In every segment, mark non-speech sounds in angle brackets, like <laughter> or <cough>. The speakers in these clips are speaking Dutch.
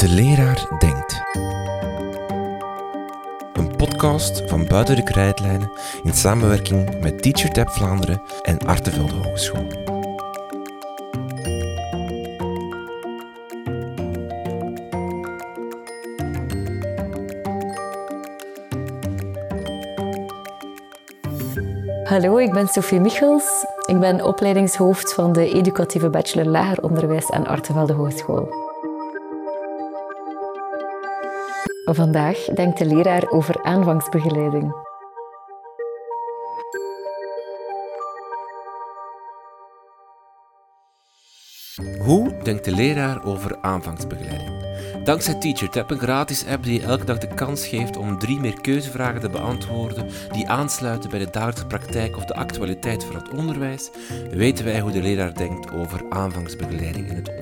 De leraar denkt. Een podcast van Buiten de Krijtlijnen in samenwerking met TeacherTap Vlaanderen en Artevelde Hogeschool. Hallo, ik ben Sophie Michels. Ik ben opleidingshoofd van de educatieve bachelor lager onderwijs aan Artevelde Hogeschool. Vandaag denkt de leraar over aanvangsbegeleiding. Hoe denkt de leraar over aanvangsbegeleiding? Dankzij TeacherTap, een gratis app die je elke dag de kans geeft om drie meer keuzevragen te beantwoorden die aansluiten bij de dagelijkse praktijk of de actualiteit van het onderwijs, weten wij hoe de leraar denkt over aanvangsbegeleiding in het onderwijs.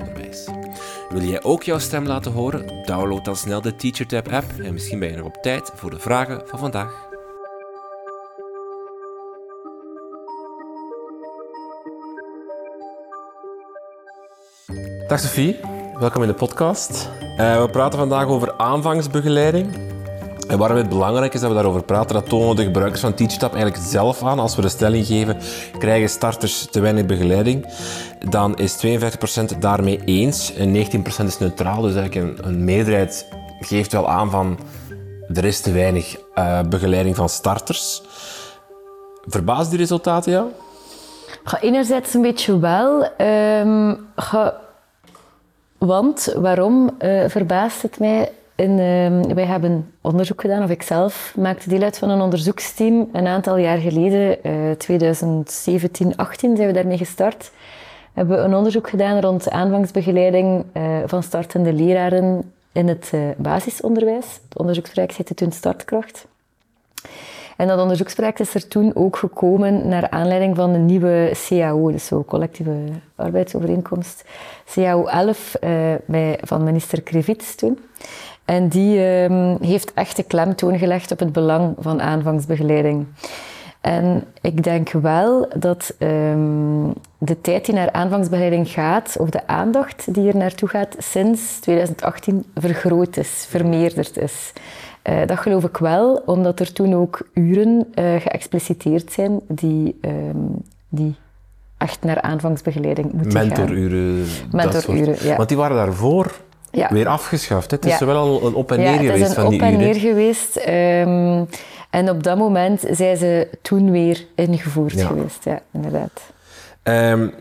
Wil jij ook jouw stem laten horen? Download dan snel de TeacherTap app en misschien ben je nog op tijd voor de vragen van vandaag. Dag Sophie, welkom in de podcast. Uh, we praten vandaag over aanvangsbegeleiding. En waarom het belangrijk is dat we daarover praten, dat tonen de gebruikers van TeachTap eigenlijk zelf aan. Als we de stelling geven, krijgen starters te weinig begeleiding, dan is 52% daarmee eens en 19% is neutraal. Dus eigenlijk een, meerderheid geeft wel aan van er is te weinig uh, begeleiding van starters. Verbaast die resultaten jou? Ga enerzijds een beetje wel. Ga want waarom uh, verbaast het mij? Uh, wij hebben onderzoek gedaan, of ik zelf maakte deel uit van een onderzoeksteam. Een aantal jaar geleden, uh, 2017, 18 zijn we daarmee gestart. Hebben we een onderzoek gedaan rond aanvangsbegeleiding uh, van startende leraren in het uh, basisonderwijs. Het onderzoeksproject heette toen Startkracht. En dat onderzoeksproject is er toen ook gekomen naar aanleiding van de nieuwe CAO, dus zo collectieve arbeidsovereenkomst. CAO 11 uh, bij, van minister Krivits toen. En die um, heeft echt de klemtoon gelegd op het belang van aanvangsbegeleiding. En ik denk wel dat um, de tijd die naar aanvangsbegeleiding gaat, of de aandacht die er naartoe gaat, sinds 2018 vergroot is, vermeerderd is. Uh, dat geloof ik wel, omdat er toen ook uren uh, geëxpliciteerd zijn die, um, die echt naar aanvangsbegeleiding moeten Mentoruren, gaan. Mentoruren. Ja. Want die waren daarvoor ja. weer afgeschaft. Hè? Het is ja. wel een op en neer geweest van die uren. Het is een op en neer geweest. Um, en op dat moment zijn ze toen weer ingevoerd geweest. Ja, inderdaad. Um,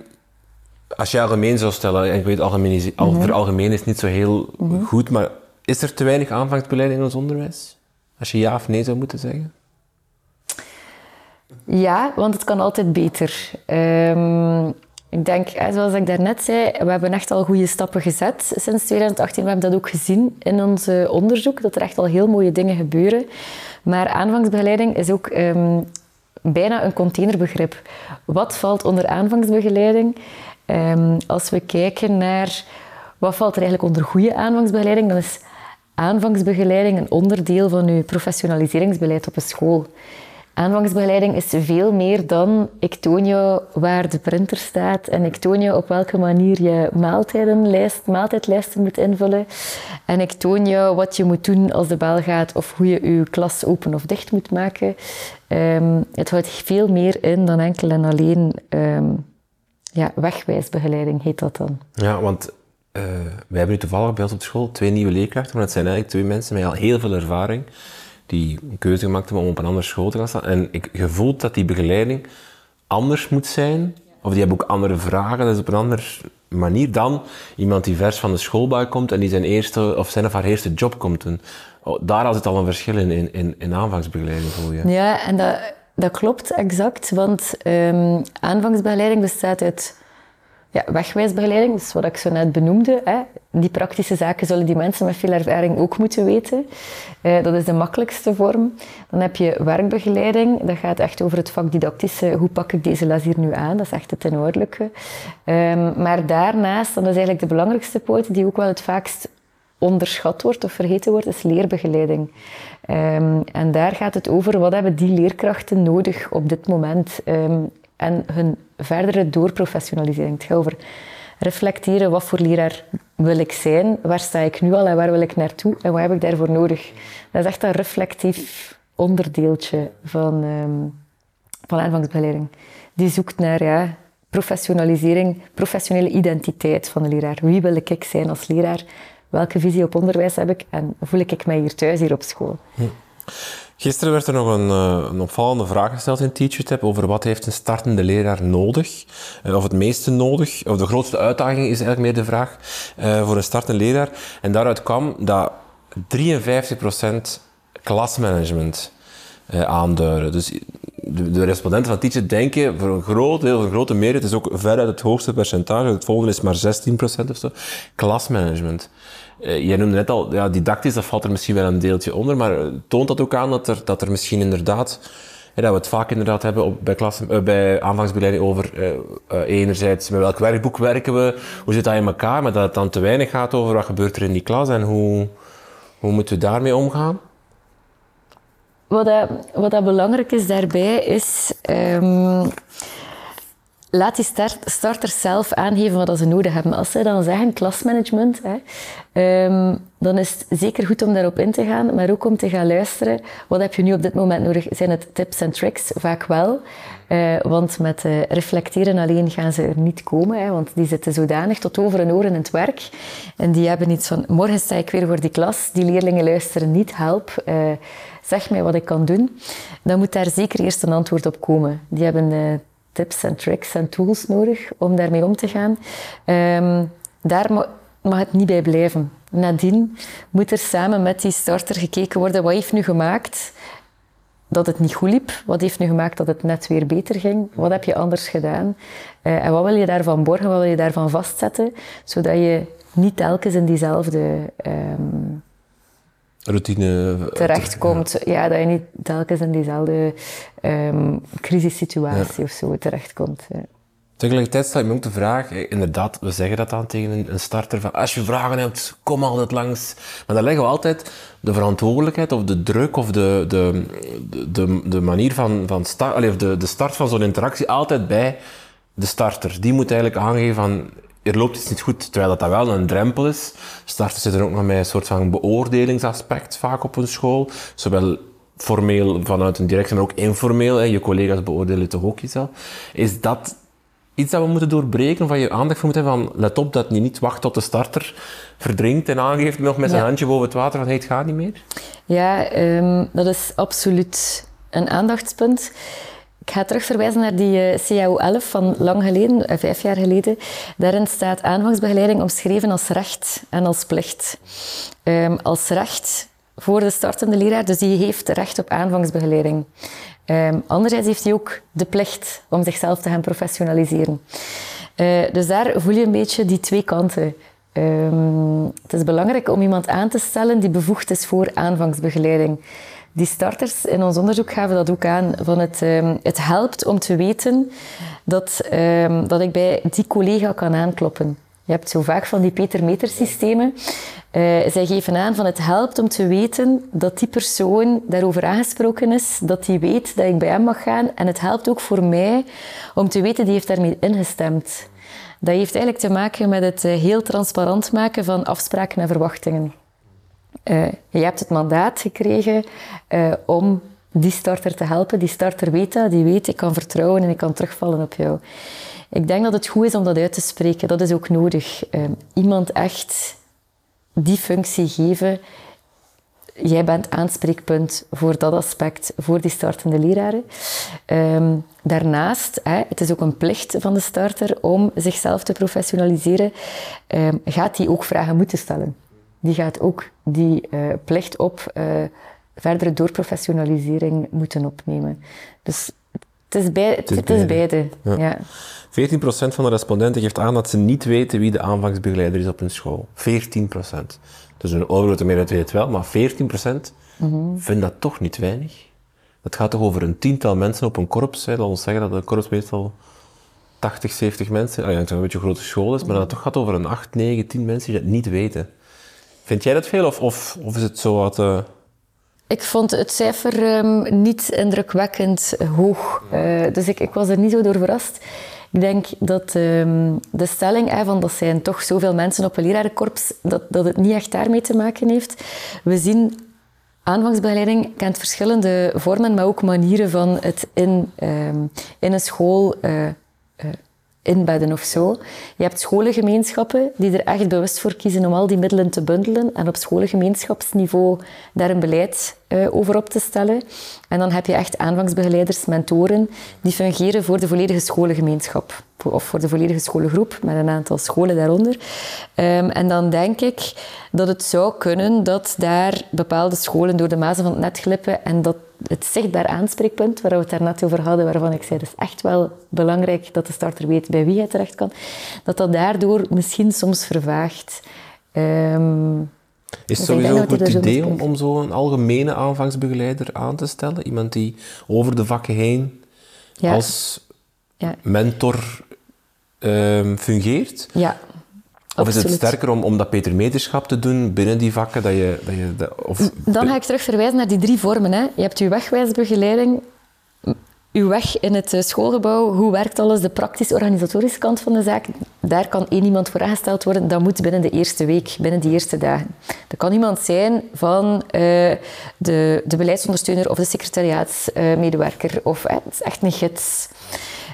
als je algemeen zou stellen, en ik weet algemeen is, mm -hmm. algemeen is niet zo heel mm -hmm. goed, maar is er te weinig aanvangsbeleid in ons onderwijs? Als je ja of nee zou moeten zeggen? Ja, want het kan altijd beter. Um, ik denk, zoals ik daarnet zei, we hebben echt al goede stappen gezet sinds 2018. We hebben dat ook gezien in ons onderzoek, dat er echt al heel mooie dingen gebeuren. Maar aanvangsbegeleiding is ook um, bijna een containerbegrip. Wat valt onder aanvangsbegeleiding? Um, als we kijken naar wat valt er eigenlijk onder goede aanvangsbegeleiding, dan is aanvangsbegeleiding een onderdeel van uw professionaliseringsbeleid op een school. Aanvangsbegeleiding is veel meer dan ik toon je waar de printer staat en ik toon je op welke manier je maaltijdenlijst, maaltijdlijsten moet invullen. En ik toon je wat je moet doen als de bel gaat of hoe je je klas open of dicht moet maken. Um, het houdt veel meer in dan enkel en alleen um, ja, wegwijsbegeleiding, heet dat dan. Ja, want uh, wij hebben nu toevallig bij ons op school twee nieuwe leerkrachten, maar het zijn eigenlijk twee mensen met al heel veel ervaring die een keuze gemaakt hebben om op een andere school te gaan staan. En ik gevoel dat die begeleiding anders moet zijn, of die hebben ook andere vragen, dat is op een andere manier dan iemand die vers van de schoolbui komt en die zijn eerste of zijn of haar eerste job komt. En, oh, daar zit al een verschil in, in, in aanvangsbegeleiding voor je. Ja, en dat, dat klopt exact, want um, aanvangsbegeleiding bestaat uit ja, wegwijsbegeleiding, dus wat ik zo net benoemde. Hè. Die praktische zaken zullen die mensen met veel ervaring ook moeten weten. Uh, dat is de makkelijkste vorm. Dan heb je werkbegeleiding. Dat gaat echt over het vakdidactische. Hoe pak ik deze les hier nu aan? Dat is echt het inhoudelijke. Um, maar daarnaast, dat is eigenlijk de belangrijkste poot, die ook wel het vaakst onderschat wordt of vergeten wordt, is leerbegeleiding. Um, en daar gaat het over wat hebben die leerkrachten nodig op dit moment um, en hun verdere doorprofessionalisering. Het gaat over reflecteren wat voor leraar wil ik zijn, waar sta ik nu al en waar wil ik naartoe en wat heb ik daarvoor nodig. Dat is echt een reflectief onderdeeltje van, um, van aanvangsbegeleiding. Die zoekt naar ja, professionalisering, professionele identiteit van de leraar. Wie wil ik zijn als leraar? Welke visie op onderwijs heb ik en voel ik mij hier thuis hier op school? Hm. Gisteren werd er nog een, eh, een, opvallende vraag gesteld in TeacherTap over wat heeft een startende leraar nodig, uh, of het meeste nodig, of de grootste uitdaging is eigenlijk meer de vraag uh, voor een startende leraar. En daaruit kwam dat 53% klasmanagement aanduiden. Dus de, de, respondenten van Teacher denken voor een groot deel, een grote meerderheid, is ook veruit het hoogste percentage, het volgende is maar 16% of zo, klasmanagement. Uh, jij noemde net al, ja, didactisch, dat valt er misschien wel een deeltje onder, maar toont dat ook aan dat er, dat er misschien inderdaad, dat we het vaak inderdaad hebben op, bij, klas, uh, bij aanvangsbegeleiding over enerzijds met welk werkboek werken we, hoe zit dat in elkaar, maar dat het dan te weinig gaat over wat gebeurt er in die klas en hoe, hoe moeten we daarmee omgaan? Wat, dat, wat dat belangrijk is daarbij is... Um, laat die start, starters zelf aangeven wat ze nodig hebben. Als zij dan zeggen klasmanagement, hè, um, dan is het zeker goed om daarop in te gaan, maar ook om te gaan luisteren. Wat heb je nu op dit moment nodig? Zijn het tips en tricks? Vaak wel. Uh, want met uh, reflecteren alleen gaan ze er niet komen, hè, want die zitten zodanig tot over en oren in het werk. En die hebben iets van, morgen sta ik weer voor die klas, die leerlingen luisteren niet, help. Uh, zeg mij wat ik kan doen. Dan moet daar zeker eerst een antwoord op komen. Die hebben tips en tricks en tools nodig om daarmee om te gaan. Um, daar mag het niet bij blijven. Nadien moet er samen met die starter gekeken worden wat heeft nu gemaakt dat het niet goed liep? Wat heeft nu gemaakt dat het net weer beter ging? Wat heb je anders gedaan? Uh, en wat wil je daarvan borgen? Wat wil je daarvan vastzetten? Zodat je niet telkens in diezelfde um, routine terechtkomt. Ja. ja. dat je niet telkens in diezelfde um, crisissituatie ja. of zo terechtkomt. Ja. Tegelijkertijd staat me ook de vraag, inderdaad, we zeggen dat dan tegen een starter, van als je vragen hebt, kom altijd langs. Maar dan leggen we altijd de verantwoordelijkheid of de druk of de, de, de, de manier van, van start, de, de start van zo'n interactie altijd bij de starter. Die moet eigenlijk aangeven van, er loopt iets niet goed, terwijl dat, dat wel een drempel is. Starters zitten ook nog met een soort van beoordelingsaspect vaak op een school. Zowel formeel vanuit een directie, maar ook informeel. Hè. Je collega's beoordelen toch ook iets al. Is dat iets dat we moeten doorbreken, van je aandacht voor moeten hebben van let op dat je niet wacht tot de starter verdrinkt en aangeeft nog met zijn handje boven het water van hey, het gaat niet meer? Ja, um, dat is absoluut een aandachtspunt. Ik ga terug verwijzen naar die uh, CAO 11 van lang geleden, uh, vijf jaar geleden. Daarin staat aanvangsbegeleiding omschreven als recht en als plicht. Um, als recht voor de startende leraar, dus die heeft recht op aanvangsbegeleiding. Um, anderzijds heeft hij ook de plicht om zichzelf te gaan professionaliseren. Uh, dus daar voel je een beetje die twee kanten. Um, het is belangrijk om iemand aan te stellen die bevoegd is voor aanvangsbegeleiding. Die starters in ons onderzoek gaven dat ook aan. Van het, um, het helpt om te weten dat, dat ik bij die collega kan aankloppen. Je hebt zo vaak van die Peter-meter systemen. Uh, zij geven aan van het helpt om te weten dat die persoon daarover aangesproken is, dat hij weet dat ik bij hem mag gaan. En het helpt ook voor mij om te weten, die heeft daarmee ingestemd. Dat heeft eigenlijk te maken met het eh, heel transparant maken van afspraken en verwachtingen. Uh, je hebt het mandaat gekregen uh, om die starter te helpen. Die starter weet dat, die weet ik kan vertrouwen en ik kan terugvallen op jou. Ik denk dat het goed is om dat uit te spreken. Dat is ook nodig. Uh, iemand echt die functie geven. Jij bent aanspreekpunt voor dat aspect, voor die startende leraren. Um, daarnaast, hè, het is ook een plicht van de starter om zichzelf te professionaliseren, um, gaat hij ook vragen moeten stellen. Die gaat ook die uh, plicht op uh, verdere doorprofessionalisering moeten opnemen. Dus het is, bij, het is, het is beide. Ja. ja. 14% van de respondenten geeft aan dat ze niet weten wie de aanvangsbegeleider is op hun school. 14%. Dus een overgrote meerderheid weet het wel, maar 14% mm vindt dat toch niet weinig. Het gaat toch over een tiental mensen op een korps. Hè. Laten we zeggen dat een korps meestal 80, 70 mensen, ah, ja, het een beetje een grote school is, maar dat het toch gaat over een 8, 9, 10 mensen die dat niet weten. Vind jij dat veel of, of, of is het zo wat... Uh Ik vond het cijfer ehm, niet indrukwekkend hoog. Uh, dus ik, ik, was er niet zo door verrast. Ik denk dat ehm, de stelling, hè, van dat zijn toch zoveel mensen op een lerarenkorps, dat, dat het niet echt daarmee te maken heeft. We zien aanvangsbegeleiding kent verschillende vormen, maar ook manieren van het in, um, in een school uh, uh, inbedden of zo. Je hebt scholengemeenschappen die er echt bewust voor kiezen om al die middelen te bundelen en op scholengemeenschapsniveau daar een beleid uh, over op te stellen. En dan heb je echt aanvangsbegeleiders, mentoren, die fungeren voor de volledige scholengemeenschap of voor de volledige scholengroep met een aantal scholen daaronder. Um, en dan denk ik dat het zou kunnen dat daar bepaalde scholen door de mazen van het net glippen en dat het zichtbaar aanspreekpunt, waar we het daarnet over hadden, waarvan ik zei, het is echt wel belangrijk dat de starter weet bij wie hij terecht kan, dat dat daardoor misschien soms vervaagt. Um, is het sowieso een goed idee om, om zo'n algemene aanvangsbegeleider aan te stellen? Iemand die over de vakken heen ja. als ja. mentor um, fungeert? Ja, of is het sterker om, om dat Peter te doen binnen die vakken? Dat je, dat je, dat, of... Dan ga ik terug verwijzen naar die drie vormen. Hè. Je hebt je wegwijsbegeleiding, uw weg in het eh, schoolgebouw, hoe werkt alles, de praktisch-organisatorische kant van de zaak. Daar kan één iemand voor aangesteld worden. Dat moet binnen de eerste week, binnen die eerste dagen. Dat kan iemand zijn van uh, de, de beleidsondersteuner of de secretariaatsmedewerker. Of het is echt een gids.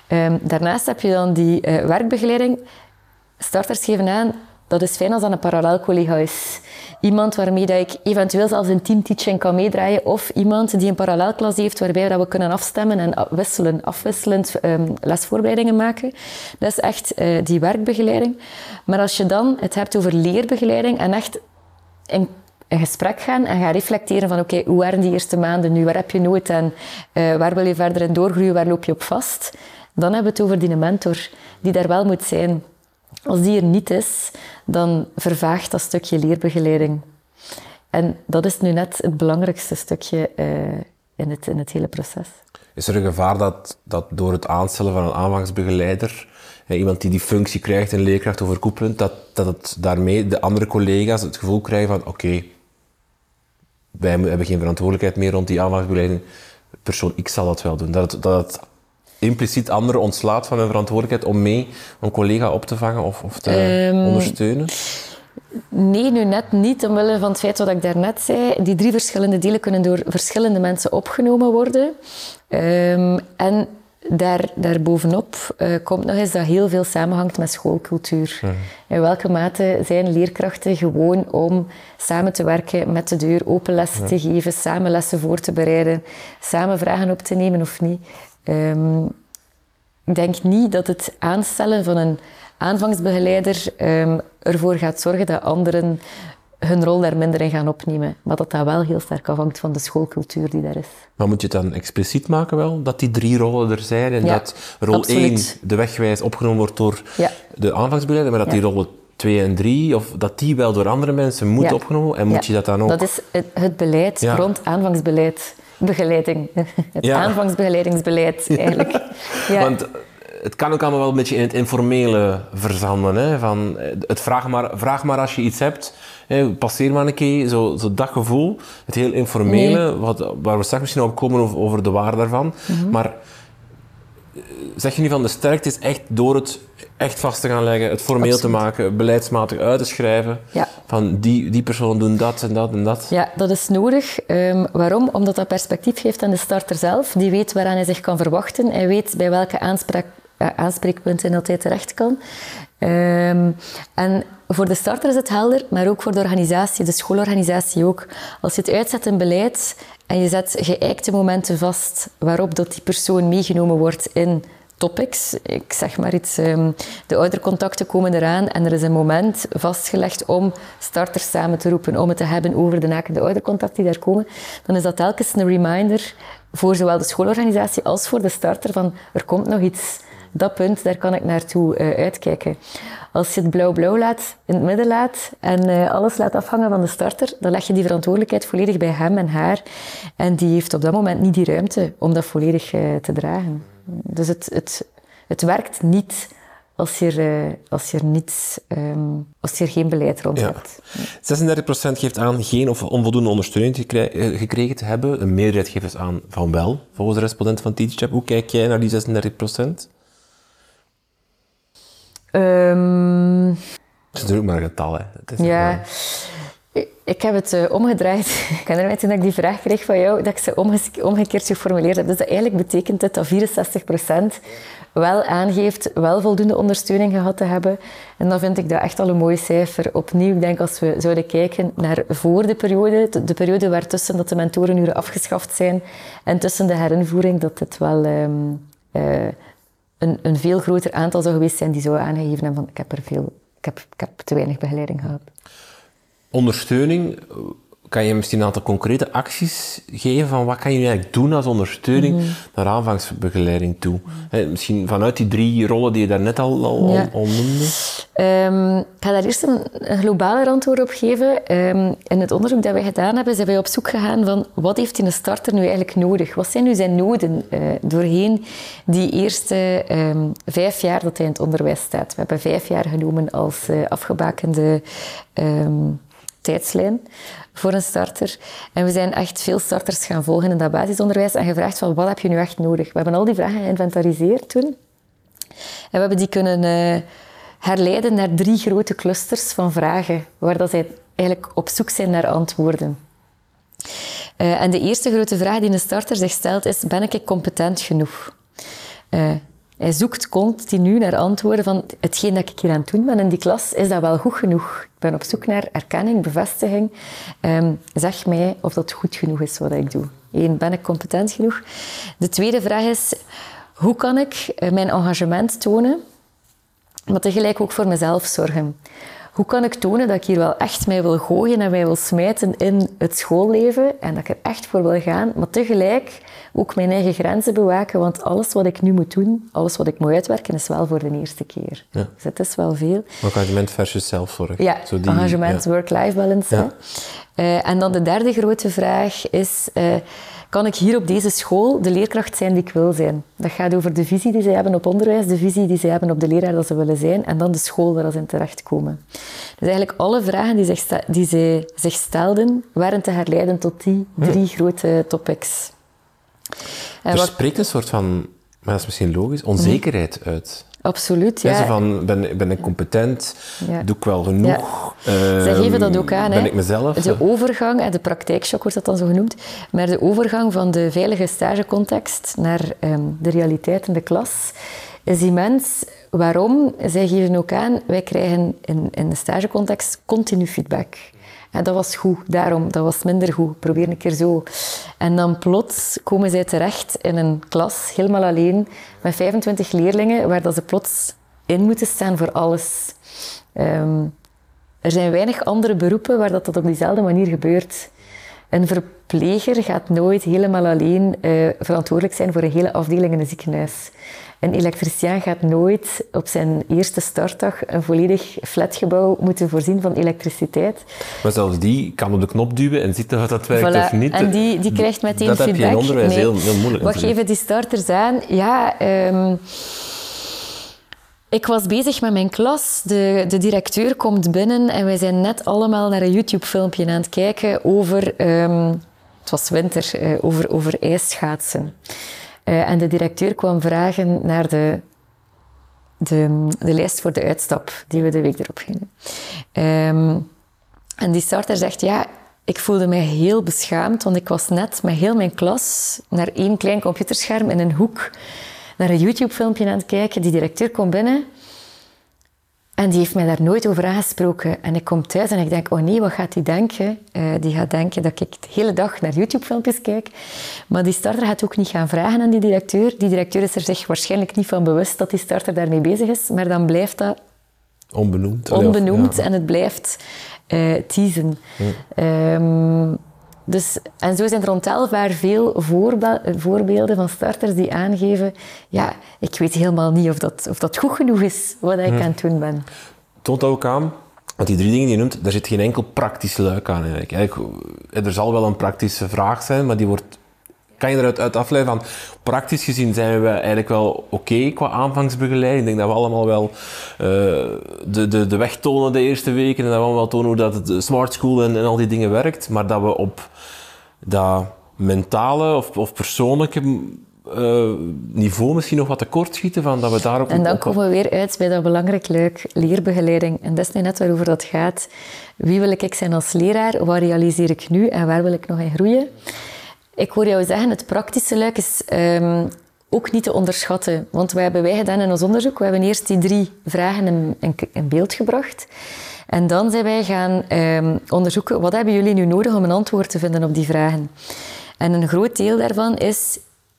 Um, daarnaast heb je dan die werkbegeleiding starters geven aan, dat is fijn als dat een parallel collega is. Iemand waarmee dat ik eventueel zelfs een teamteaching kan meedraaien of iemand die een parallelklas heeft waarbij dat we kunnen afstemmen en wisselen, afwisselend um, lesvoorbereidingen maken. Dat is echt uh, die werkbegeleiding. Maar als je dan het hebt over leerbegeleiding en echt in een gesprek gaan en gaan reflecteren van oké, hoe waren die eerste maanden nu? Waar heb je nood aan? Uh, waar wil je verder in doorgroeien? Waar loop je op vast? Dan hebben we het over die mentor die daar wel moet zijn. Als die er niet is, dan vervaagt dat stukje leerbegeleiding. En dat is nu net het belangrijkste stukje uh, in, het, in het hele proces. Is er een gevaar dat, dat door het aanstellen van een aanvangsbegeleider, eh, iemand die die functie krijgt, een leerkracht overkoepelend, dat, dat het daarmee de andere collega's het gevoel krijgen van oké, wij hebben geen verantwoordelijkheid meer rond die aanvangsbegeleiding, persoon X zal dat wel doen. Dat dat impliciet anderen ontslaat van hun verantwoordelijkheid om mee een collega op te vangen of, of te um, ondersteunen? Nee, nu net niet, omwille van het feit wat ik daarnet zei. Die drie verschillende delen kunnen door verschillende mensen opgenomen worden. Um, en daar, daarbovenop uh, komt nog eens dat heel veel samenhangt met schoolcultuur. In welke mate zijn leerkrachten gewoon om samen te werken met de deur, open lessen te geven, samen lessen voor te bereiden, samen vragen op te nemen of niet. Um, ik denk niet dat het aanstellen van een aanvangsbegeleider um, ervoor gaat zorgen dat anderen hun rol daar minder in gaan opnemen. Maar dat dat wel heel sterk afhangt van de schoolcultuur die daar is. Maar moet je het dan expliciet maken wel, dat die drie rollen er zijn en dat rol 1 de wegwijs opgenomen wordt door ja. de aanvangsbegeleider, maar dat die rollen 2 en 3, of dat die wel door andere mensen moet opgenomen en moet je dat dan ook... Dat is het, het beleid rond aanvangsbeleid begeleiding. <laughs> Het aanvangsbegeleidingsbeleid, <laughs> eigenlijk. Ja. Want het kan ook allemaal wel een beetje in het informele verzanden. Hè? Van, het vraag, maar, vraag maar als je iets hebt. Hè? Passeer maar een keer. Zo, zo dat gevoel. Het heel informele, wat, waar we straks misschien op komen over, over de waarde daarvan. Mhm. Maar zeg je nu van de sterkte is echt door het echt vast te gaan leggen, het formeel te maken, beleidsmatig uit te schrijven. Ja. Van die, die persoon doen dat en dat en dat. Ja, dat is nodig. Um, waarom? Omdat dat perspectief geeft aan de starter zelf. Die weet waaraan hij zich kan verwachten. Hij weet bij welke aanspraak, uh, aanspreekpunten dat hij terecht kan. Um, en voor de starter is het helder, maar ook voor de organisatie, de schoolorganisatie ook. Als je het uitzet in beleid en je zet geëikte momenten vast waarop dat die persoon meegenomen wordt in topics. Ik zeg maar iets, ehm, de oudercontacten komen eraan en er is een moment vastgelegd om starters samen te roepen, om het te hebben over de nakende oudercontacten die daar komen. Dan is dat telkens een reminder voor zowel de schoolorganisatie als voor de starter van er komt nog iets. Dat punt, daar kan ik naartoe uh, uitkijken. Als je het blauw-blauw laat, in het midden laat en uh, alles laat afhangen van de starter, dan leg je die verantwoordelijkheid volledig bij hem en haar. En die heeft op dat moment niet die ruimte om dat volledig uh, te dragen. Dus het, het, het werkt niet als je eh, als je niets, ehm, als je er geen beleid rond Ja. hebt. 36% geeft aan geen of onvoldoende ondersteuning eh, gekregen te hebben. Een meerderheid geeft dus aan van wel, volgens de respondent van TeachChap. Hoe kijk jij naar die 36%? Ehm, Het is natuurlijk maar een getal, hè. Het is ja, eh, ik- heb het eh, omgedraaid. <laughs> Ik herinner mij toen ik die vraag kreeg van jou, dat ik ze omgekeerd geformuleerd heb. Dus dat eigenlijk betekent het dat 64% wel aangeeft wel voldoende ondersteuning gehad te hebben. En dan vind ik dat echt al een mooi cijfer. Opnieuw, ik denk als we zouden kijken naar voor de periode, de- de periode waartussen dat de mentorenuren afgeschaft zijn en tussen de herinvoering, dat het wel ehm, eh, een, een veel groter aantal zou geweest zijn die zou aangegeven hebben van ik heb er veel, ik heb, ik heb te weinig begeleiding gehad. Ondersteuning, kan je misschien een aantal concrete acties geven van wat kan je nu eigenlijk doen als ondersteuning Mhm. naar aanvangsbegeleiding toe? Misschien vanuit die drie rollen die je daarnet al, al, Ja. al noemde. Ehm, ik ga daar eerst een, een globaler antwoord op geven. Ehm, in het onderzoek dat wij gedaan hebben, zijn wij op zoek gegaan van wat heeft een starter nu eigenlijk nodig? Wat zijn nu zijn noden eh, doorheen die eerste ehm, vijf jaar dat hij in het onderwijs staat? We hebben vijf jaar genomen als eh, afgebakende tijdslijn voor een starter. En we zijn echt veel starters gaan volgen in dat basisonderwijs en gevraagd van wat heb je nu echt nodig? We hebben al die vragen geïnventariseerd toen. En we hebben die kunnen eh, herleiden naar drie grote clusters van vragen, waar dat zij eigenlijk op zoek zijn naar antwoorden. Eh, en de eerste grote vraag die een starter zich stelt is, ben ik competent genoeg? Eh, hij zoekt continu naar antwoorden van hetgeen dat ik hier aan het doen ben in die klas, is dat wel goed genoeg? Ik ben op zoek naar erkenning, bevestiging. Ehm, zeg mij of dat goed genoeg is wat ik doe. Eén, ben ik competent genoeg? De tweede vraag is, hoe kan ik eh, mijn engagement tonen, maar tegelijk ook voor mezelf zorgen? Hoe kan ik tonen dat ik hier wel echt mij wil gooien en mij wil smijten in het schoolleven en dat ik er echt voor wil gaan, maar tegelijk ook mijn eigen grenzen bewaken, want alles wat ik nu moet doen, alles wat ik moet uitwerken, is wel voor de eerste keer. Ja. Dus het is wel veel. Engagement versus zelfzorg. Ja, Zo die- engagement, ja. work-life balance. Ja. Eh, en dan de derde grote vraag is, eh, kan ik hier op deze school de leerkracht zijn die ik wil zijn? Dat gaat over de visie die zij hebben op onderwijs, de visie die zij hebben op de leraar dat ze willen zijn en dan de school waar ze in terechtkomen. Dus eigenlijk alle vragen die, zich die zij zich stelden, waren te herleiden tot die drie grote topics. En Er wat- spreekt een soort van, maar dat is misschien logisch, onzekerheid uit. absoluut, Ja. ja. Van, ben, ben ik competent? Ja. Doe ik wel genoeg? Zij Ehm, geven dat ook aan. Ben ik mezelf? De overgang, de praktijkshock wordt dat dan zo genoemd, maar de overgang van de veilige stagecontext naar ehm, de realiteit in de klas is immens. Waarom? Zij geven ook aan, wij krijgen in, in de stagecontext continu feedback. Dat was goed, daarom, dat was minder goed. Probeer een keer zo. En dan plots komen zij terecht in een klas, helemaal alleen, met 25 leerlingen, waar dat ze plots in moeten staan voor alles. Ehm, er zijn weinig andere beroepen waar dat, dat op diezelfde manier gebeurt. Een verpleger gaat nooit helemaal alleen eh, verantwoordelijk zijn voor een hele afdeling in een ziekenhuis. Een elektricien gaat nooit op zijn eerste startdag een volledig flatgebouw moeten voorzien van elektriciteit. Maar zelfs die kan op de knop duwen en ziet of dat werkt Voilà. of niet. En die, die krijgt meteen dat feedback. heb je in onderwijs Nee. heel, heel moeilijk. Wat geven die starters aan? Ja, ehm, ik was bezig met mijn klas. De, de directeur komt binnen en wij zijn net allemaal naar een YouTube-filmpje aan het kijken over... ehm, het was winter, eh, over, over ijsschaatsen. Eh, en de directeur kwam vragen naar de, de, de lijst voor de uitstap die we de week erop gingen. Ehm, en die starter zegt, ja, ik voelde mij heel beschaamd, want ik was net met heel mijn klas naar één klein computerscherm in een hoek naar een YouTube-filmpje aan het kijken. Die directeur komt binnen en die heeft mij daar nooit over aangesproken. En ik kom thuis en ik denk, oh nee, wat gaat die denken? Eh, die gaat denken dat ik de hele dag naar YouTube-filmpjes kijk. Maar die starter gaat ook niet gaan vragen aan die directeur. Die directeur is er zich waarschijnlijk niet van bewust dat die starter daarmee bezig is. Maar dan blijft dat Onbenoemd. Onbenoemd ja. en het blijft eh teasen. Ehm, dus, en zo zijn er ontelbaar veel voorbe- voorbeelden van starters die aangeven ja, ik weet helemaal niet of dat, of dat goed genoeg is wat ik aan het doen ben. toont dat ook aan, want die drie dingen die je noemt, daar zit geen enkel praktisch luik aan eigenlijk. Eigenlijk, eh, Er zal wel een praktische vraag zijn, maar die wordt kan je eruit uit afleiden van, praktisch gezien zijn we eigenlijk wel oké qua aanvangsbegeleiding. Ik denk dat we allemaal wel uh, de, de, de weg tonen de eerste weken en dat we allemaal wel tonen hoe dat de smart school en, en al die dingen werkt, maar dat we op dat mentale of, of persoonlijke uh, niveau misschien nog wat tekort schieten van dat we daar ook... En dan komen we weer uit bij dat belangrijk leuk, leerbegeleiding. En dat is nu net waarover dat gaat. Wie wil ik zijn als leraar? Wat realiseer ik nu en waar wil ik nog in groeien? Ik hoor jou zeggen, het praktische luik is um, ook niet te onderschatten. Want wat hebben wij gedaan in ons onderzoek? We hebben eerst die drie vragen in, in, beeld gebracht. En dan zijn wij gaan um, onderzoeken, wat hebben jullie nu nodig om een antwoord te vinden op die vragen? En een groot deel daarvan is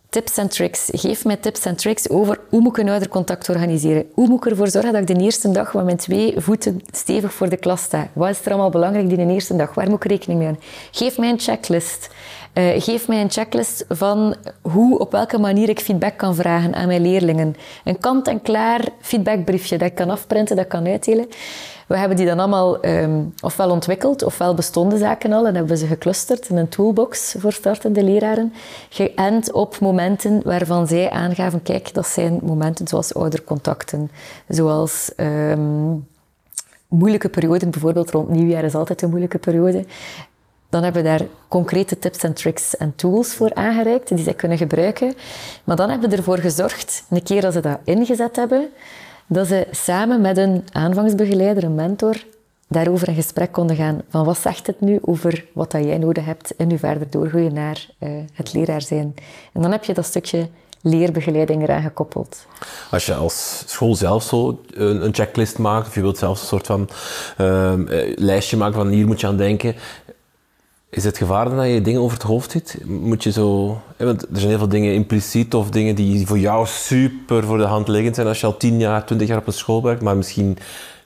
tips en tricks. Geef mij tips en tricks over hoe moet ik een oudercontact organiseren. Hoe moet ik ervoor zorgen dat ik de eerste dag met mijn twee voeten stevig voor de klas sta. Wat is er allemaal belangrijk die de eerste dag? Waar moet ik rekening mee houden? Geef mij een checklist. Uh, geef mij een checklist van hoe, op welke manier ik feedback kan vragen aan mijn leerlingen. Een kant-en-klaar feedbackbriefje dat ik kan afprinten, dat ik kan uitdelen. We hebben die dan allemaal um, ofwel ontwikkeld, ofwel bestonden zaken al en hebben ze geclusterd in een toolbox voor startende leraren, geënt op momenten waarvan zij aangaven, kijk, dat zijn momenten zoals oudercontacten, zoals um, moeilijke perioden, bijvoorbeeld rond nieuwjaar is altijd een moeilijke periode. Dan hebben we daar concrete tips en tricks en tools voor aangereikt die zij kunnen gebruiken. Maar dan hebben we ervoor gezorgd, een keer dat ze dat ingezet hebben, dat ze samen met een aanvangsbegeleider, een mentor, daarover in gesprek konden gaan. Van wat zegt het nu over wat dat jij nodig hebt en nu verder doorgroeien naar uh, het leraar zijn. En dan heb je dat stukje leerbegeleiding eraan gekoppeld. Als je als school zelf zo een, checklist maakt, of je wilt zelfs een soort van uh, lijstje maken van hier moet je aan denken, is het gevaar dat je dingen over het hoofd ziet? Moet je zo... Want er zijn heel veel dingen impliciet of dingen die voor jou super voor de hand liggend zijn als je al tien jaar, twintig jaar op een school werkt, maar misschien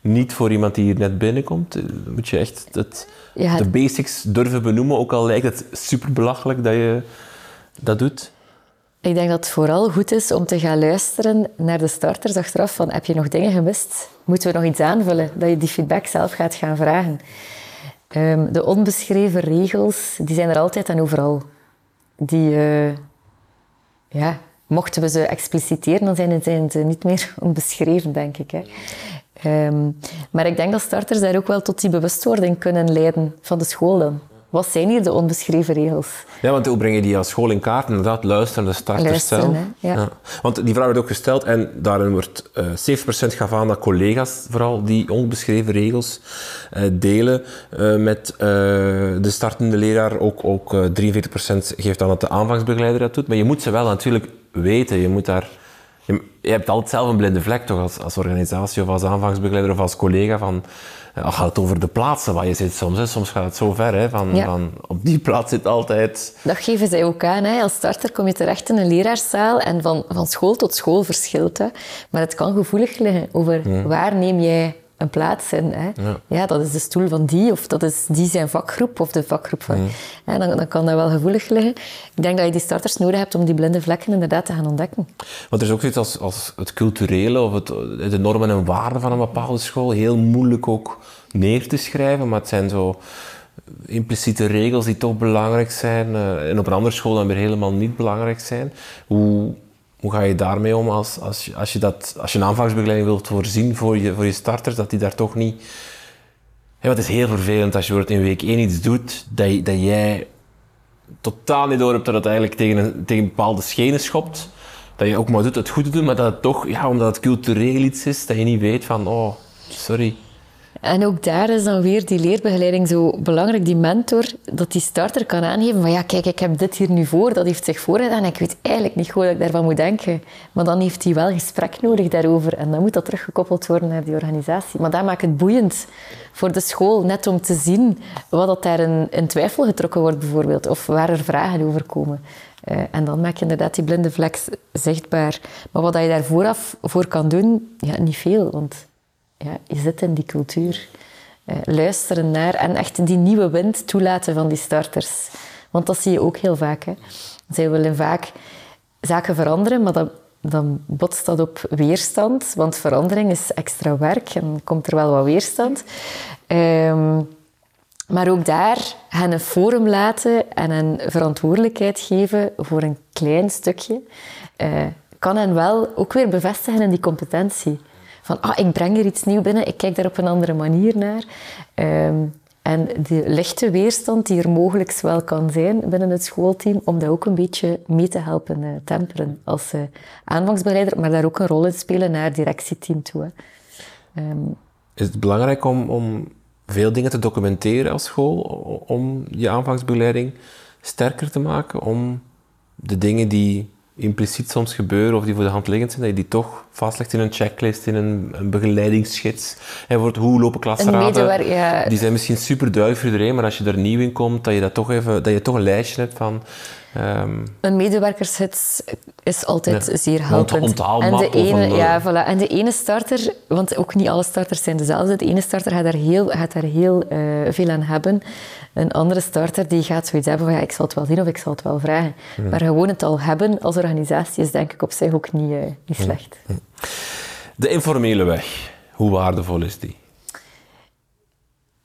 niet voor iemand die hier net binnenkomt. Moet je echt het, de basics durven benoemen, ook al lijkt het super belachelijk dat je dat doet? Ik denk dat het vooral goed is om te gaan luisteren naar de starters achteraf van heb je nog dingen gemist? Moeten we nog iets aanvullen? Dat je die feedback zelf gaat gaan vragen. Um, de onbeschreven regels, die zijn er altijd en overal. Die, uh, ja, mochten we ze expliciteren, dan zijn, ze niet meer <laughs> onbeschreven, denk ik. Hè. Um, maar ik denk dat starters daar ook wel tot die bewustwording kunnen leiden van de school dan. Wat zijn hier de onbeschreven regels? Ja, want hoe breng je die als school in kaart? Inderdaad, luisteren de starters zelf. Ja. Want die vraag werd ook gesteld en daarin wordt uh, eh, 7% gaf aan dat collega's vooral die onbeschreven regels uh, delen uh, met de startende leraar. Ook, ook 43% geeft aan dat de aanvangsbegeleider dat doet. Maar je moet ze wel natuurlijk weten. Je moet daar... Je, je hebt altijd zelf een blinde vlek toch als, als organisatie of als aanvangsbegeleider of als collega van dan gaat het over de plaatsen waar je zit soms. Hè. Soms gaat het zo ver, hè, van, van op die plaats zit altijd... Dat geven zij ook aan. Hè. Als starter kom je terecht in een leraarszaal en van, van school tot school verschilt. Hè. Maar het kan gevoelig liggen over waar neem jij een plaats in. Hè. Ja. ja. dat is de stoel van die, of dat is die zijn vakgroep, of de vakgroep van... Ja, dan, dan, kan dat wel gevoelig liggen. Ik denk dat je die starters nodig hebt om die blinde vlekken inderdaad te gaan ontdekken. Want er is ook zoiets als, als het culturele, of het, de normen en waarden van een bepaalde school, heel moeilijk ook neer te schrijven, maar het zijn zo impliciete regels die toch belangrijk zijn uh, en op een andere school dan weer helemaal niet belangrijk zijn. Hoe hoe ga je daarmee om als, als, je, als, je, dat, als je een aanvangsbegeleiding wilt voorzien voor je, voor je starters, dat die daar toch niet... Ja, het is heel vervelend als je in week 1 iets doet dat, dat jij totaal niet door hebt dat het eigenlijk tegen een, tegen bepaalde schenen schopt. Dat je ook maar doet het goed te doen, maar dat het toch, ja, omdat het cultureel iets is, dat je niet weet van, oh, sorry, en ook daar is dan weer die leerbegeleiding zo belangrijk, die mentor, dat die starter kan aangeven van ja, kijk, ik heb dit hier nu voor, dat heeft zich voorgedaan ik weet eigenlijk niet hoe ik daarvan moet denken. Maar dan heeft hij wel gesprek nodig daarover en dan moet dat teruggekoppeld worden naar die organisatie. Maar dat maakt het boeiend voor de school, net om te zien wat dat daar in, twijfel getrokken wordt bijvoorbeeld, of waar er vragen over komen. Uh, en dan maak je inderdaad die blinde vlek zichtbaar. Maar wat je daar vooraf voor kan doen, ja, niet veel, want ja, je zit in die cultuur. Uh, luisteren naar en echt die nieuwe wind toelaten van die starters. Want dat zie je ook heel vaak. Hè. Zij willen vaak zaken veranderen, maar dan, botst dat op weerstand. Want verandering is extra werk en komt er wel wat weerstand. Um, maar ook daar hen een forum laten en een verantwoordelijkheid geven voor een klein stukje, uh, kan hen wel ook weer bevestigen in die competentie. Van, ah, ik breng er iets nieuws binnen, ik kijk daar op een andere manier naar. Um, en de lichte weerstand die er mogelijk wel kan zijn binnen het schoolteam, om dat ook een beetje mee te helpen uh, temperen als uh, aanvangsbegeleider, maar daar ook een rol in spelen naar het directieteam toe. Um, Is het belangrijk om, om veel dingen te documenteren als school, om je aanvangsbegeleiding sterker te maken, om de dingen die impliciet soms gebeuren of die voor de hand liggend zijn, dat je die toch vastlegt in een checklist, in een, een begeleidingsgids. En wordt hoe lopen klasraden? Ja. Die zijn misschien super duidelijk voor iedereen, maar als je er nieuw in komt, dat je, dat toch, even, dat je toch een lijstje hebt van... Um, een medewerkershits is altijd zeer helpend. En de, ene, een, ja, voilà. en de ene starter, want ook niet alle starters zijn dezelfde, de ene starter gaat daar heel, gaat daar heel uh, veel aan hebben. Een andere starter die gaat zoiets hebben van ja, ik zal het wel zien of ik zal het wel vragen. Maar gewoon het al hebben als organisatie is denk ik op zich ook niet, uh, niet slecht. De informele weg, hoe waardevol is die?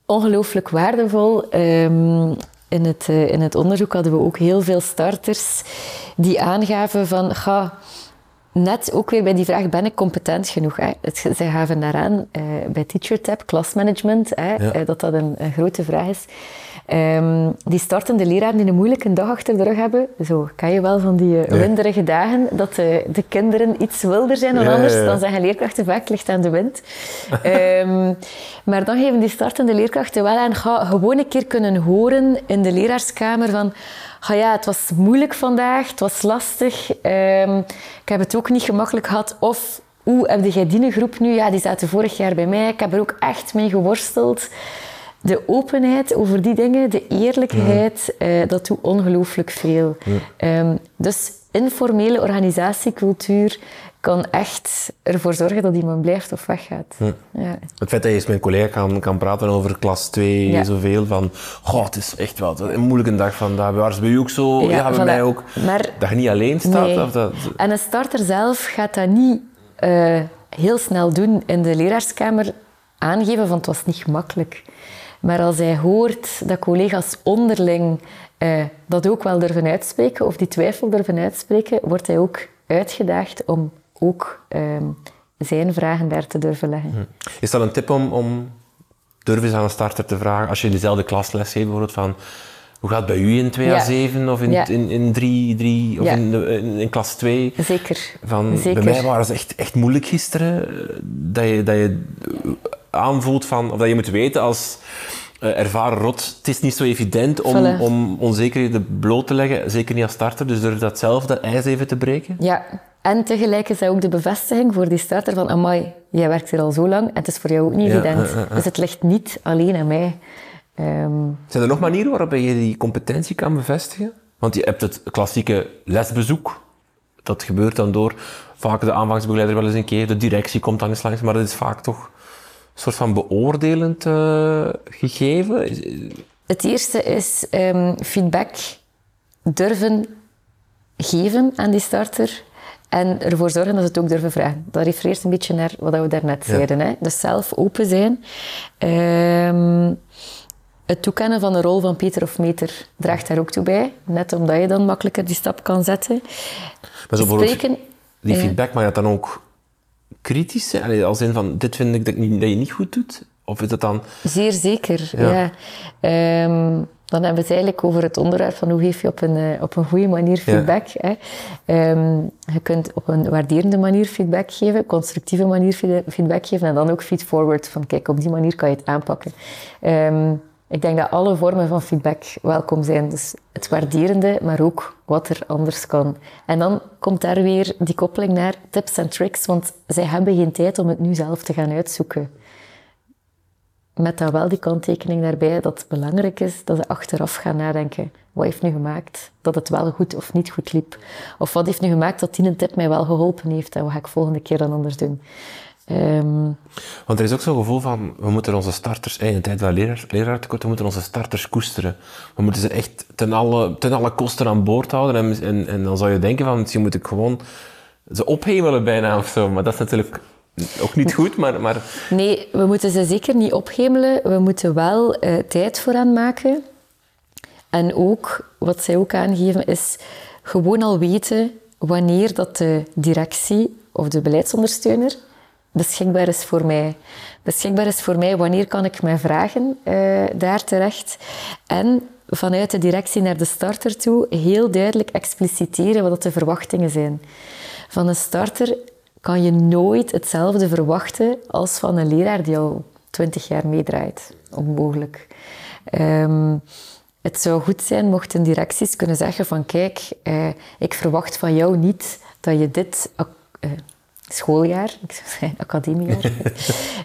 Ongelooflijk waardevol. Um, in het, uh, in het onderzoek hadden we ook heel veel starters die aangaven van... Ga, net ook weer bij die vraag, ben ik competent genoeg? Hè? Zij gaven daaraan uh, bij TeacherTap, klasmanagement, hè, ja. dat dat een, een, grote vraag is. Um, die startende leraren die een moeilijke dag achter de rug hebben, zo kan je wel van die uh, winderige dagen, dat de, de, kinderen iets wilder zijn dan anders, dan zeggen leerkrachten vaak ligt aan de wind. um, <laughs> maar dan geven die startende leerkrachten wel aan, ga gewoon een keer kunnen horen in de leraarskamer van ah ja, het was moeilijk vandaag, het was lastig, um, ik heb het ook niet gemakkelijk gehad, of hoe heb jij die groep nu? Ja, die zaten vorig jaar bij mij, ik heb er ook echt mee geworsteld de openheid over die dingen, de eerlijkheid, uh, dat doet ongelooflijk veel. Um, dus informele organisatiecultuur kan echt ervoor zorgen dat iemand blijft of weggaat. Ja. Het feit dat je eens met een collega kan, kan praten over klas 2, ja. zoveel van, goh, het is echt wel een moeilijke dag vandaag. Waar is bij u ook zo? Ja, ja bij mij ook. Maar, dat je niet alleen staat. Nee. Of dat... En een starter zelf gaat dat niet uh, heel snel doen in de leraarskamer aangeven van het was niet gemakkelijk. Maar als hij hoort dat collega's onderling eh, dat ook wel durven uitspreken, of die twijfel durven uitspreken, wordt hij ook uitgedaagd om ook eh, zijn vragen daar te durven leggen. Hm. Is dat een tip om, om durven eens aan een starter te vragen, als je in dezelfde klasles geeft, bijvoorbeeld van hoe gaat het bij u in 2 ja. 7 of in, ja. in, in 3, 3 of ja. in, in, in, klas 2? Zeker. Van, Zeker. Bij mij waren ze echt, echt moeilijk gisteren. Dat je, dat je aanvoelt van, of dat je moet weten als uh, ervaren rot, het is niet zo evident om, voilà. om onzekerheden bloot te leggen, zeker niet als starter, dus durf dat zelf, dat ijs even te breken? Ja, en tegelijk is dat ook de bevestiging voor die starter van, amai, jij werkt hier al zo lang en het is voor jou ook niet ja, evident. Uh, uh, dus het ligt niet alleen aan mij. Um... Zijn er nog manieren waarop je die competentie kan bevestigen? Want je hebt het klassieke lesbezoek. Dat gebeurt dan door vaak de aanvangsbegeleider wel eens een keer, de directie komt dan eens langs, maar dat is vaak toch soort van beoordelend uh, gegeven? Het eerste is um, feedback durven geven aan die starter en ervoor zorgen dat ze het ook durven vragen. Dat refereert een beetje naar wat we daarnet ja. zeiden. Hè? Dus zelf open zijn. Um, het toekennen van de rol van Peter of Meter draagt daar ook toe bij. Net omdat je dan makkelijker die stap kan zetten. Maar zo Spreken, die feedback, maar je dan ook kritisch zijn? Als in van, dit vind ik dat, dat, je niet goed doet? Of is dat dan... Zeer zeker, ja. ja. Um, dan hebben we het eigenlijk over het onderwerp van hoe geef je op een, uh, op een goede manier feedback. Ja. Hè? Um, je kunt op een waarderende manier feedback geven, constructieve manier feedback geven en dan ook feedforward, van kijk, op die manier kan je het aanpakken. Um, ik denk dat alle vormen van feedback welkom zijn. Dus het waarderende, maar ook wat er anders kan. En dan komt daar weer die koppeling naar tips en tricks, want zij hebben geen tijd om het nu zelf te gaan uitzoeken. Met dan wel die kanttekening daarbij dat het belangrijk is dat ze achteraf gaan nadenken. Wat heeft nu gemaakt dat het wel goed of niet goed liep? Of wat heeft nu gemaakt dat die een tip mij wel geholpen heeft en wat ga ik volgende keer dan anders doen? Um, Want er is ook zo'n gevoel van, we moeten onze starters, in een tijd van leraar, leraartekort, we moeten onze starters koesteren. We moeten ze echt ten alle, ten alle kosten aan boord houden. En, en, en dan zou je denken van, misschien moet ik gewoon ze ophemelen bijna of zo. Maar dat is natuurlijk ook niet goed, maar, maar... Nee, we moeten ze zeker niet ophemelen. We moeten wel uh, tijd voor hen maken. En ook, wat zij ook aangeven, is gewoon al weten wanneer dat de directie of de beleidsondersteuner beschikbaar is voor mij. Beschikbaar is voor mij wanneer kan ik mijn vragen uh, daar terecht. En vanuit de directie naar de starter toe heel duidelijk expliciteren wat de verwachtingen zijn. Van een starter kan je nooit hetzelfde verwachten als van een leraar die al twintig jaar meedraait. Onmogelijk. Um, het zou goed zijn mochten directies kunnen zeggen van kijk, eh, ik verwacht van jou niet dat je dit uh, schooljaar, ik zou zeggen academiejaar,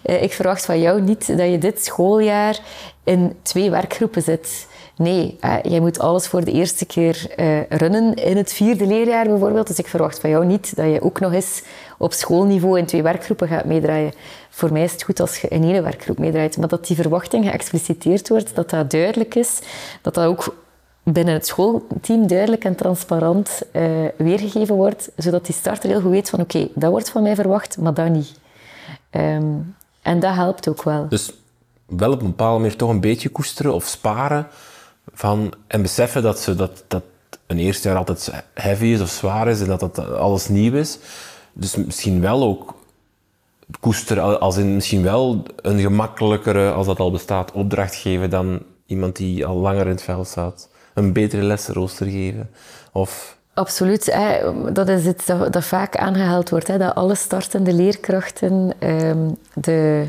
uh, <laughs> ik verwacht van jou niet dat je dit schooljaar in twee werkgroepen zit. Nee, uh, jij moet alles voor de eerste keer uh, runnen in het vierde leerjaar bijvoorbeeld. Dus ik verwacht van jou niet dat je ook nog eens op schoolniveau in twee werkgroepen gaat meedraaien. Voor mij is het goed als je in één werkgroep meedraait. Maar dat die verwachting geëxpliciteerd wordt, dat dat duidelijk is. Dat dat ook binnen het schoolteam duidelijk en transparant uh, weergegeven wordt. Zodat die starter heel goed weet van oké, dat wordt van mij verwacht, maar dat niet. Um, en dat helpt ook wel. Dus wel op een bepaalde manier toch een beetje koesteren of sparen van, en beseffen dat, ze, dat, dat een eerste jaar altijd heavy is of zwaar is en dat dat alles nieuw is. Dus misschien wel ook koesteren, als in misschien wel een gemakkelijkere, als dat al bestaat, opdracht geven dan iemand die al langer in het veld staat. Een betere lesrooster geven. Of... Absoluut. Hè. Dat is iets dat, dat vaak aangehaald wordt. Hè. Dat alle startende leerkrachten um, de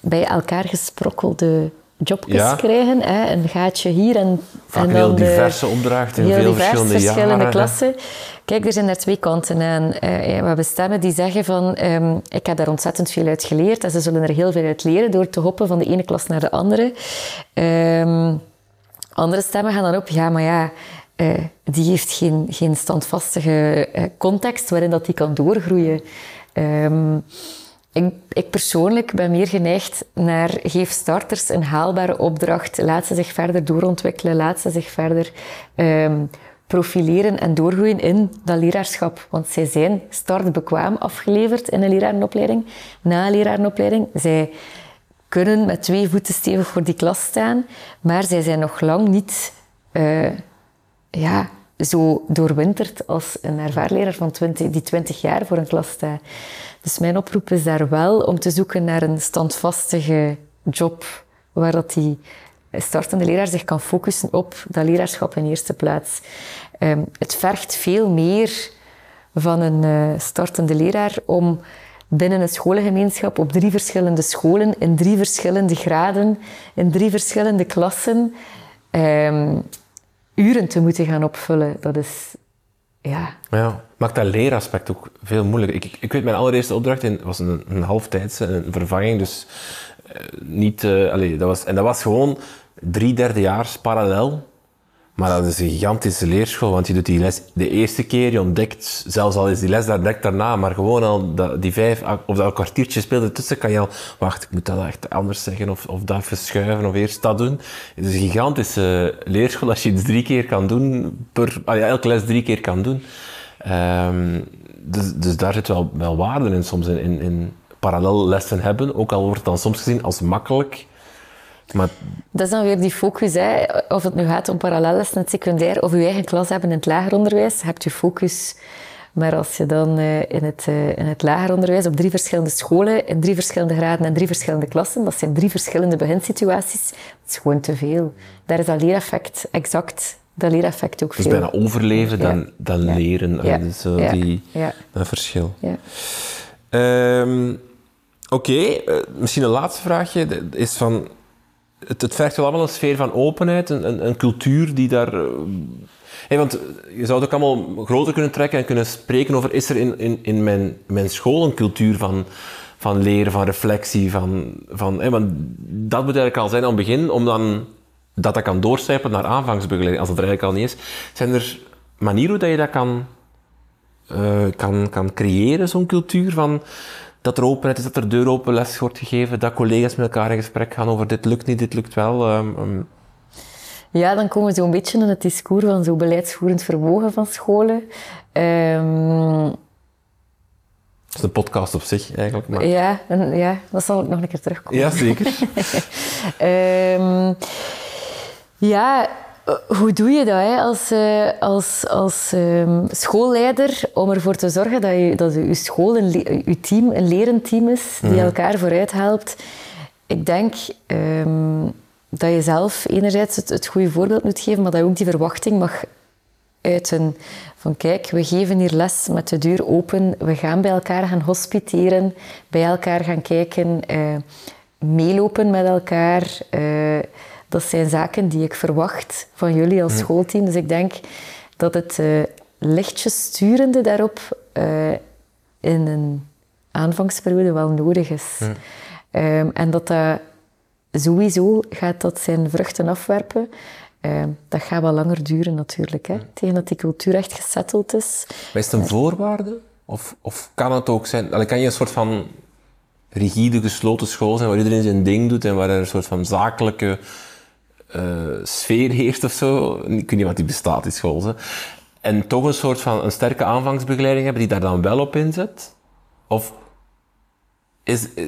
bij elkaar gesprokkelde jobjes ja. krijgen. Hè. Een gaatje hier en, Vaak en dan heel diverse opdrachten in veel verschillende, klassen. Kijk, er zijn daar twee kanten aan. Uh, we hebben stemmen die zeggen van um, ik heb daar ontzettend veel uit geleerd en ze zullen er heel veel uit leren door te hoppen van de ene klas naar de andere. Um, andere stemmen gaan dan op, ja, maar ja, uh, die heeft geen, geen standvastige uh, context waarin dat die kan doorgroeien. Um, ik, ik, persoonlijk ben meer geneigd naar geef starters een haalbare opdracht, laat ze zich verder doorontwikkelen, laat ze zich verder um, profileren en doorgroeien in dat leraarschap. Want zij zijn startbekwaam afgeleverd in een lerarenopleiding, na een lerarenopleiding. Zij kunnen met twee voeten stevig voor die klas staan, maar zij zijn nog lang niet uh, ja, zo doorwinterd als een ervaarleraar van 20, die 20 jaar voor een klas staat. Dus mijn oproep is daar wel om te zoeken naar een standvastige job waar dat die startende leraar zich kan focussen op dat leraarschap in eerste plaats. Um, het vergt veel meer van een uh, startende leraar om binnen een scholengemeenschap op drie verschillende scholen, in drie verschillende graden, in drie verschillende klassen, um, uren te moeten gaan opvullen. Dat is ja. ja. Maakt dat leeraspect ook veel moeilijker. Ik, ik weet, mijn allereerste opdracht in, was een, een halftijdse, een vervanging, dus uh, niet... Uh, dat was, en dat was gewoon drie derdejaars parallel. Maar dat is een gigantische leerschool, want je doet die les de eerste keer, je ontdekt, zelfs al is die les daar direct daarna, maar gewoon al die vijf, of dat kwartiertje speelde tussen, kan je al, wacht, ik moet dat echt anders zeggen, of, of dat even schuiven, of eerst dat doen. Het is een gigantische leerschool als je iets drie keer kan doen, per, ah ja, elke les drie keer kan doen. Um, dus, dus daar zit wel, wel waarde in soms, in, in, in parallel lessen hebben, ook al wordt het dan soms gezien als makkelijk. Maar... Dat is dan weer die focus, hè. of het nu gaat om parallelles in het secundair of je eigen klas hebben in het lager onderwijs, hebt je focus. Maar als je dan uh, in, het, uh, in het lager onderwijs op drie verschillende scholen, in drie verschillende graden en drie verschillende klassen, dat zijn drie verschillende beginsituaties, dat is gewoon te veel. Daar is dat leereffect exact dat leereffect ook dus veel. Dus bijna overleven ja. dan, dan ja. leren. Ja. Dus die, dat verschil. Um, Oké, okay. uh, misschien een laatste vraagje is van het, het vergt wel allemaal een sfeer van openheid, een, een, een cultuur die daar... Hey, want je zou het ook allemaal groter kunnen trekken en kunnen spreken over... Is er in, in, in mijn, mijn school een cultuur van, van leren, van reflectie, van... van want dat moet eigenlijk al zijn aan het begin, om dan dat dat kan doorcijpen naar aanvangsbegeleiding, als dat er eigenlijk al niet is. Zijn er manieren hoe dat je dat kan, uh, kan, kan creëren, zo'n cultuur van dat er openheid is, dat er deur open les wordt gegeven, dat collega's met elkaar in gesprek gaan over dit lukt niet, dit lukt wel. Um, um. Ja, dan komen we zo'n beetje in het discours van zo beleidsvoerend vermogen van scholen. Um, Dat is een podcast op zich eigenlijk. Maar... Ja, en, ja, dat zal ook nog een keer terugkomen. Ja, zeker. <laughs> Ehm, ja, hoe doe je dat hè? als, eh, als, als ehm, schoolleider om ervoor te zorgen dat je, dat je school, een je team, een lerend team is die elkaar vooruit helpt? Ik denk ehm, dat je zelf enerzijds het, het goede voorbeeld moet geven, maar dat je ook die verwachting mag uiten. Van kijk, we geven hier les met de deur open. We gaan bij elkaar gaan hospiteren, bij elkaar gaan kijken, eh, meelopen met elkaar. Eh, dat zijn zaken die ik verwacht van jullie als schoolteam. Dus ik denk dat het eh, lichtjes sturende daarop eh, in een aanvangsperiode wel nodig is. Ehm, en dat dat sowieso gaat dat zijn vruchten afwerpen. Ehm, dat gaat wel langer duren natuurlijk, hè, tegen dat die cultuur echt gesetteld is. Maar is het een voorwaarde? Of, of kan het ook zijn... allee, kan je een soort van rigide, gesloten school zijn waar iedereen zijn ding doet en waar er een soort van zakelijke eh, sfeer heerst of zo? Ik weet niet wat die bestaat, die school. En toch een soort van een sterke aanvangsbegeleiding hebben die daar dan wel op inzet? Of is, eh,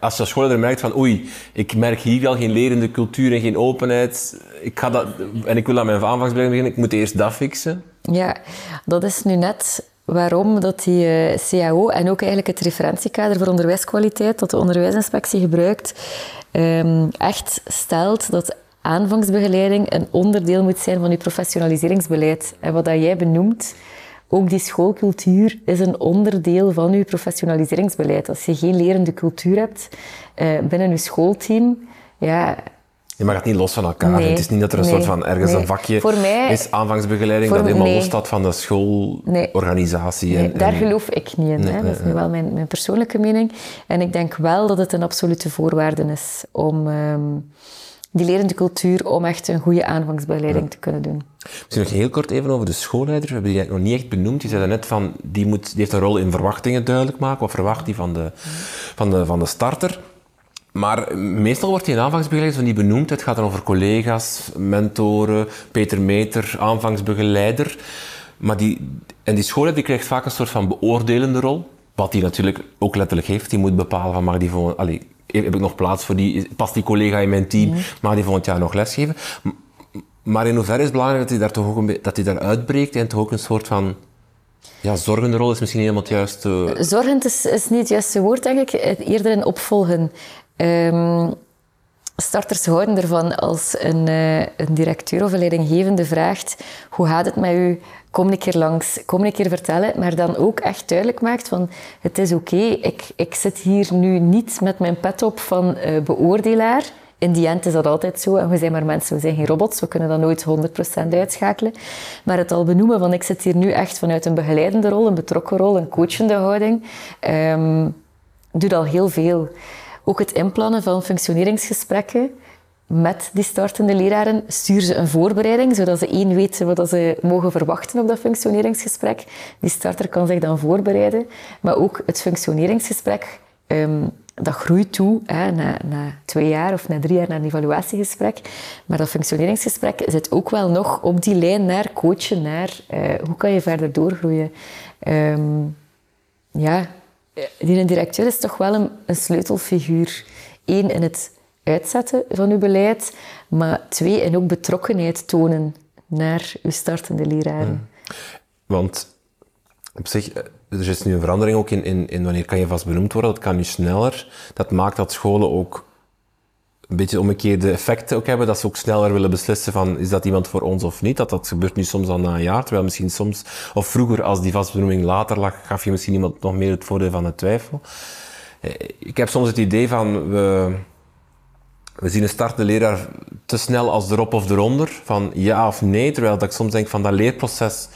als je als schoolleider merkt van oei, ik merk hier wel geen lerende cultuur en geen openheid, ik ga dat, en ik wil aan mijn aanvangsbegeleiding beginnen, ik moet eerst dat fixen. Ja, dat is nu net waarom dat die eh, CAO en ook eigenlijk het referentiekader voor onderwijskwaliteit dat de onderwijsinspectie gebruikt, ehm, echt stelt dat aanvangsbegeleiding een onderdeel moet zijn van je professionaliseringsbeleid. En wat dat jij benoemt, ook die schoolcultuur is een onderdeel van je professionaliseringsbeleid. Als je geen lerende cultuur hebt eh, binnen je schoolteam, ja, Je mag het niet los van elkaar. Nee, het is niet dat er een nee, soort van ergens nee. een vakje Voor mij- is aanvangsbegeleiding dat helemaal los staat van de schoolorganisatie. Nee, en, daar geloof ik niet in. Hè. Dat is nu wel mijn, mijn persoonlijke mening. En ik denk wel dat het een absolute voorwaarde is om ehm, die lerende cultuur, om echt een goede aanvangsbegeleiding te kunnen doen. Misschien nog heel kort even over de schoolleider. We hebben die nog niet echt benoemd. Je zei net van, die, moet, die heeft een rol in verwachtingen duidelijk maken. Wat verwacht die van de, van de, van de starter? Maar meestal wordt die aanvangsbegeleider zo niet benoemd. Het gaat dan over collega's, mentoren, Peter Meter, aanvangsbegeleider. Maar die, en die schoolleider die krijgt vaak een soort van beoordelende rol. Wat die natuurlijk ook letterlijk heeft. Die moet bepalen van, mag die volgend, allee, heb ik nog plaats voor die, past die collega in mijn team, mag die volgend jaar nog lesgeven? Maar in hoeverre is het belangrijk dat hij daar toch ook een, dat hij daar uitbreekt en toch ook een soort van ja, zorgende rol is misschien helemaal het juiste. Zorgend is, is niet het juiste woord, denk ik. Eh, Eerder een opvolgen. Ehm, starters houden ervan als een, eh, een directeur of een leidinggevende vraagt hoe gaat het met u? Kom een keer langs, kom een keer vertellen. Maar dan ook echt duidelijk maakt van het is oké, ik, ik zit hier nu niet met mijn pet op van eh, beoordelaar. In die end is dat altijd zo. En we zijn maar mensen, we zijn geen robots. We kunnen dat nooit 100% uitschakelen. Maar het al benoemen van ik zit hier nu echt vanuit een begeleidende rol, een betrokken rol, een coachende houding, ehm, doet al heel veel. Ook het inplannen van functioneringsgesprekken met die startende leraren. Stuur ze een voorbereiding, zodat ze één weten wat ze mogen verwachten op dat functioneringsgesprek. Die starter kan zich dan voorbereiden. Maar ook het functioneringsgesprek, ehm, dat groeit toe hè, na, na twee jaar of na drie jaar naar een evaluatiegesprek. Maar dat functioneringsgesprek zit ook wel nog op die lijn naar coachen, naar eh, hoe kan je verder doorgroeien. Ehm, ja, die directeur is toch wel een, sleutelfiguur. Eén, in het uitzetten van uw beleid, maar twee, in ook betrokkenheid tonen naar uw startende leraren. Want op zich, eh, er is nu een verandering ook in, in, in wanneer kan je vast benoemd worden. Dat kan nu sneller. Dat maakt dat scholen ook een beetje omgekeerde effecten ook hebben. Dat ze ook sneller willen beslissen van, is dat iemand voor ons of niet? Dat, dat gebeurt nu soms al na een jaar. Terwijl misschien soms, of vroeger als die vastbenoeming later lag, gaf je misschien iemand nog meer het voordeel van de twijfel. Eh, Ik heb soms het idee van, we, we zien een startende leraar te snel als erop of eronder, van ja of nee. Terwijl dat ik soms denk van dat leerproces,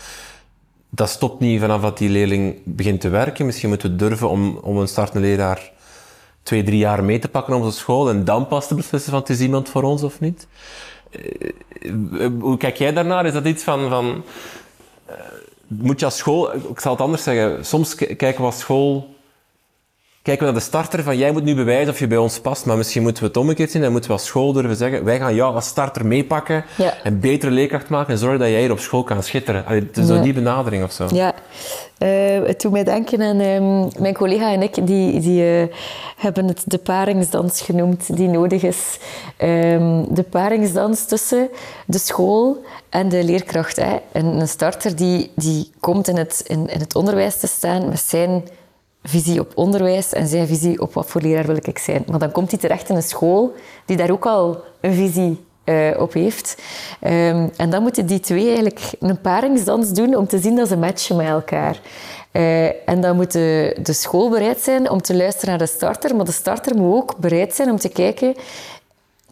dat stopt niet vanaf dat die leerling begint te werken. Misschien moeten we durven om, om een startende leraar twee, drie jaar mee te pakken op onze school en dan pas te beslissen van het is iemand voor ons of niet. Eh, eh, Hoe kijk jij daarnaar? Is dat iets van... van eh, moet je als school... Ik zal het anders zeggen. Soms kijken we als school... kijken we naar de starter van jij moet nu bewijzen of je bij ons past, maar misschien moeten we het omgekeerd zien. Dan moeten we als school durven zeggen, wij gaan jou als starter meepakken Ja. en betere leerkracht maken en zorgen dat jij hier op school kan schitteren. Allee, het is zo Ja. die benadering of zo. Ja, eh, het doet mij denken aan ehm, mijn collega en ik, die, die eh, hebben het de paringsdans genoemd, die nodig is. Ehm, de paringsdans tussen de school en de leerkracht. Hè. En een starter die, die komt in het, in, in het onderwijs te staan met zijn visie op onderwijs en zijn visie op wat voor leraar wil ik zijn. Maar dan komt hij terecht in een school die daar ook al een visie eh, op heeft. Ehm, en dan moeten die twee eigenlijk een paringsdans doen om te zien dat ze matchen met elkaar. Eh, en dan moet de, de school bereid zijn om te luisteren naar de starter, maar de starter moet ook bereid zijn om te kijken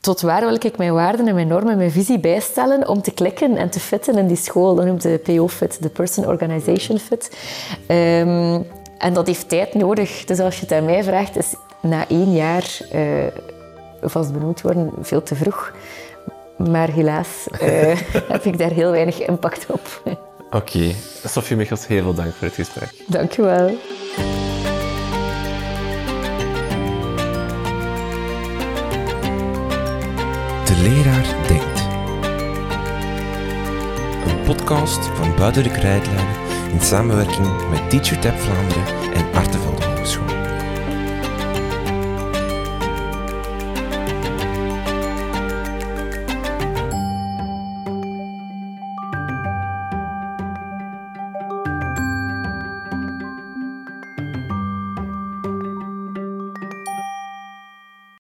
tot waar wil ik mijn waarden en mijn normen en mijn visie bijstellen om te klikken en te fitten in die school. Dat noemt de PO-fit, de Person Organization Fit. Ehm, en dat heeft tijd nodig. Dus als je het aan mij vraagt, is na één jaar eh, vast benoemd worden veel te vroeg. Maar helaas eh, <laughs> heb ik daar heel weinig impact op. Oké. Sofie Michels, heel veel dank voor het gesprek. Dank je wel. De leraar denkt. Een podcast van Buiten de Krijtlijnen in samenwerking met TeacherTap Vlaanderen en Arte